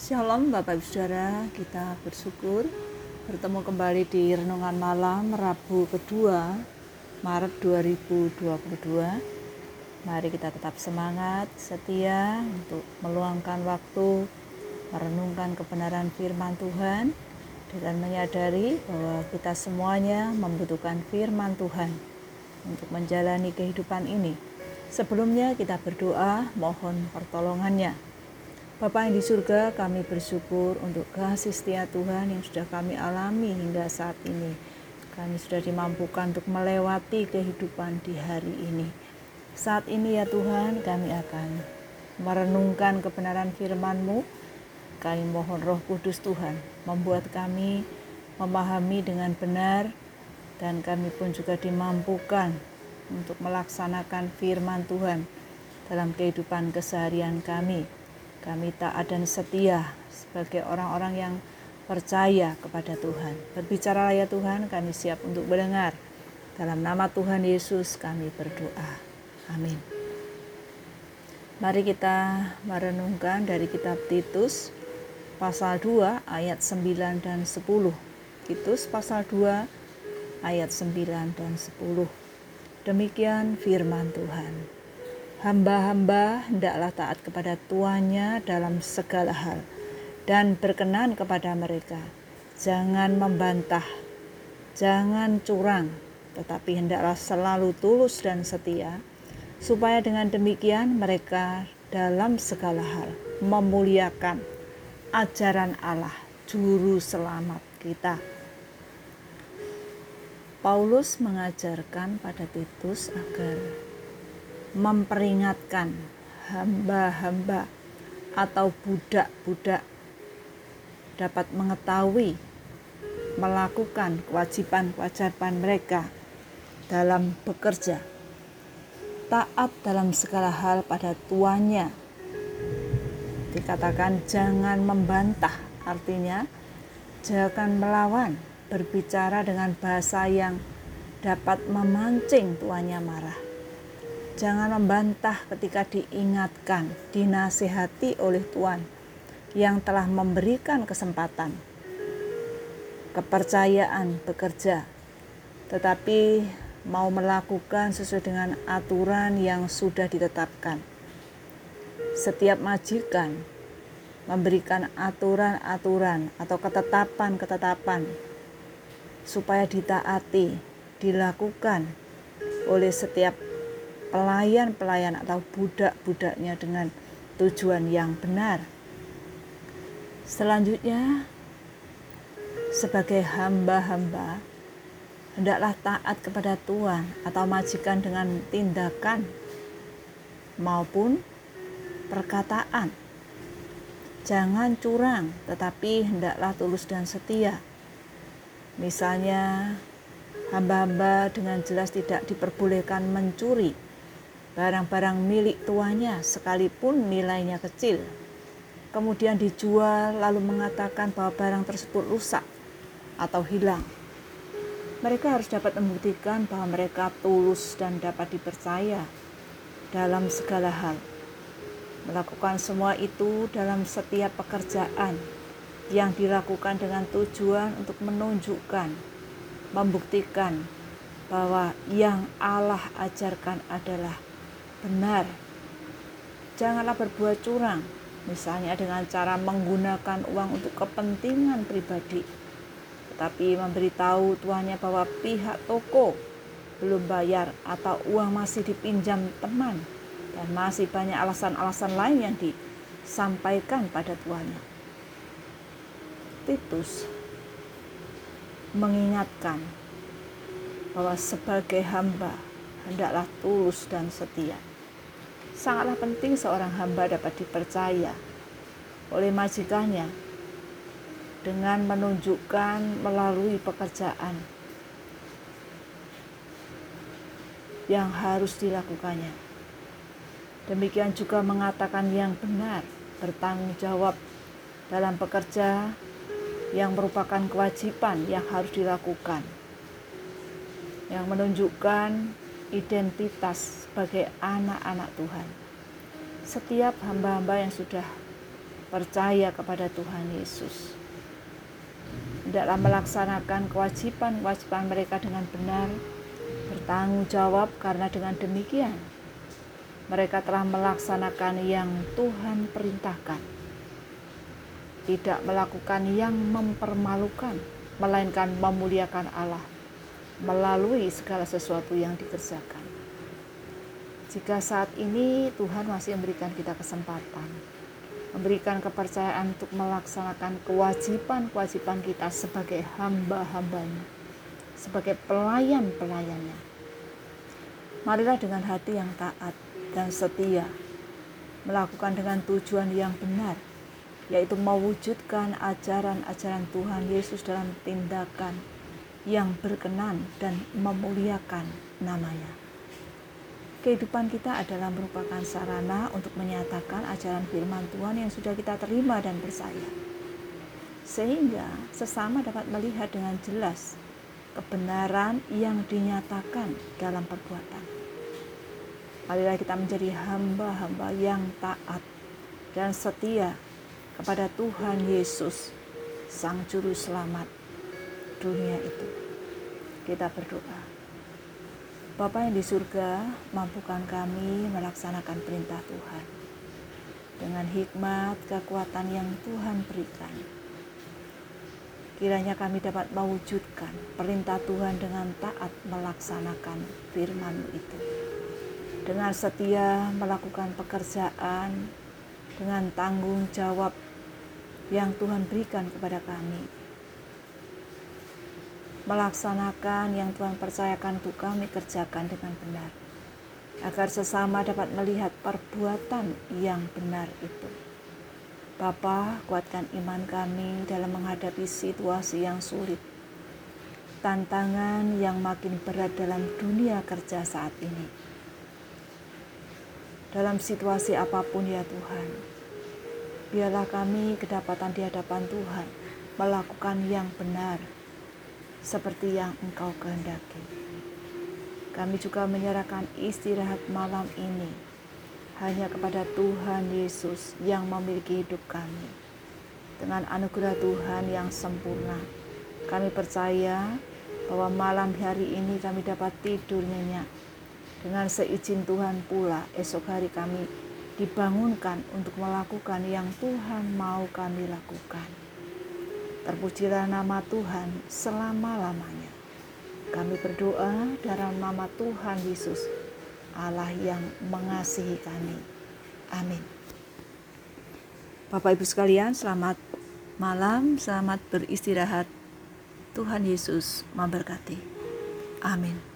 Shalom Bapak Ibu Saudara, kita bersyukur bertemu kembali di Renungan Malam Rabu kedua Maret 2022 Mari kita tetap semangat, setia untuk meluangkan waktu merenungkan kebenaran firman Tuhan dan menyadari bahwa kita semuanya membutuhkan firman Tuhan untuk menjalani kehidupan ini. Sebelumnya kita berdoa mohon pertolongannya. Bapa yang di surga, kami bersyukur untuk kasih setia Tuhan yang sudah kami alami hingga saat ini. Kami sudah dimampukan untuk melewati kehidupan di hari ini. Saat ini ya Tuhan, kami akan merenungkan kebenaran firman-Mu. Kami mohon roh kudus Tuhan membuat kami memahami dengan benar dan kami pun juga dimampukan untuk melaksanakan firman Tuhan dalam kehidupan keseharian kami kami taat dan setia sebagai orang-orang yang percaya kepada Tuhan. Berbicara ya Tuhan, kami siap untuk mendengar. Dalam nama Tuhan Yesus kami berdoa. Amin. Mari kita merenungkan dari kitab Titus pasal 2 ayat 9 dan 10. Titus pasal 2 ayat 9 dan 10. Demikian firman Tuhan. Hamba-hamba hendaklah taat kepada tuannya dalam segala hal dan berkenan kepada mereka. Jangan membantah, jangan curang, tetapi hendaklah selalu tulus dan setia, supaya dengan demikian mereka dalam segala hal memuliakan ajaran Allah, Juru Selamat kita. Paulus mengajarkan pada Titus agar memperingatkan hamba-hamba atau budak-budak dapat mengetahui melakukan kewajiban-kewajiban mereka dalam bekerja taat dalam segala hal pada tuannya. Dikatakan jangan membantah artinya jangan melawan berbicara dengan bahasa yang dapat memancing tuannya marah Jangan membantah ketika diingatkan, dinasehati oleh Tuhan yang telah memberikan kesempatan, kepercayaan bekerja, tetapi mau melakukan sesuai dengan aturan yang sudah ditetapkan. Setiap majikan memberikan aturan-aturan atau ketetapan-ketetapan supaya ditaati, dilakukan oleh setiap pelayan-pelayan atau budak-budaknya dengan tujuan yang benar. Selanjutnya, sebagai hamba-hamba, hendaklah taat kepada Tuhan atau majikan dengan tindakan maupun perkataan. Jangan curang, tetapi hendaklah tulus dan setia. Misalnya, hamba-hamba dengan jelas tidak diperbolehkan mencuri barang-barang milik tuanya sekalipun nilainya kecil. Kemudian dijual lalu mengatakan bahwa barang tersebut rusak atau hilang. Mereka harus dapat membuktikan bahwa mereka tulus dan dapat dipercaya dalam segala hal. Melakukan semua itu dalam setiap pekerjaan yang dilakukan dengan tujuan untuk menunjukkan, membuktikan bahwa yang Allah ajarkan adalah benar. Janganlah berbuat curang, misalnya dengan cara menggunakan uang untuk kepentingan pribadi, tetapi memberitahu tuannya bahwa pihak toko belum bayar atau uang masih dipinjam teman dan masih banyak alasan-alasan lain yang disampaikan pada tuannya. Titus mengingatkan bahwa sebagai hamba hendaklah tulus dan setia sangatlah penting seorang hamba dapat dipercaya oleh majikannya dengan menunjukkan melalui pekerjaan yang harus dilakukannya. Demikian juga mengatakan yang benar, bertanggung jawab dalam pekerja yang merupakan kewajiban yang harus dilakukan. Yang menunjukkan identitas sebagai anak-anak Tuhan. Setiap hamba-hamba yang sudah percaya kepada Tuhan Yesus. Tidaklah melaksanakan kewajiban-kewajiban mereka dengan benar, bertanggung jawab karena dengan demikian mereka telah melaksanakan yang Tuhan perintahkan. Tidak melakukan yang mempermalukan, melainkan memuliakan Allah melalui segala sesuatu yang dikerjakan. Jika saat ini Tuhan masih memberikan kita kesempatan, memberikan kepercayaan untuk melaksanakan kewajiban-kewajiban kita sebagai hamba-hambanya, sebagai pelayan-pelayannya. Marilah dengan hati yang taat dan setia, melakukan dengan tujuan yang benar, yaitu mewujudkan ajaran-ajaran Tuhan Yesus dalam tindakan yang berkenan dan memuliakan namanya. Kehidupan kita adalah merupakan sarana untuk menyatakan ajaran firman Tuhan yang sudah kita terima dan percaya. Sehingga sesama dapat melihat dengan jelas kebenaran yang dinyatakan dalam perbuatan. Marilah kita menjadi hamba-hamba yang taat dan setia kepada Tuhan Yesus, Sang Juru Selamat dunia itu. Kita berdoa. Bapa yang di surga, mampukan kami melaksanakan perintah Tuhan dengan hikmat kekuatan yang Tuhan berikan. Kiranya kami dapat mewujudkan perintah Tuhan dengan taat melaksanakan firman itu. Dengan setia melakukan pekerjaan, dengan tanggung jawab yang Tuhan berikan kepada kami melaksanakan yang Tuhan percayakan untuk kami kerjakan dengan benar, agar sesama dapat melihat perbuatan yang benar itu. Bapa, kuatkan iman kami dalam menghadapi situasi yang sulit, tantangan yang makin berat dalam dunia kerja saat ini. Dalam situasi apa pun ya Tuhan, biarlah kami kedapatan di hadapan Tuhan melakukan yang benar, seperti yang Engkau kehendaki. Kami juga menyerahkan istirahat malam ini hanya kepada Tuhan Yesus yang memiliki hidup kami. Dengan anugerah Tuhan yang sempurna, kami percaya bahwa malam hari ini kami dapat tidur nyenyak. Dengan seizin Tuhan pula, esok hari kami dibangunkan untuk melakukan yang Tuhan mau kami lakukan. Terpujilah nama Tuhan selama-lamanya. Kami berdoa dalam nama Tuhan Yesus, Allah yang mengasihi kami. Amin. Bapak Ibu sekalian, selamat malam, selamat beristirahat. Tuhan Yesus memberkati. Amin.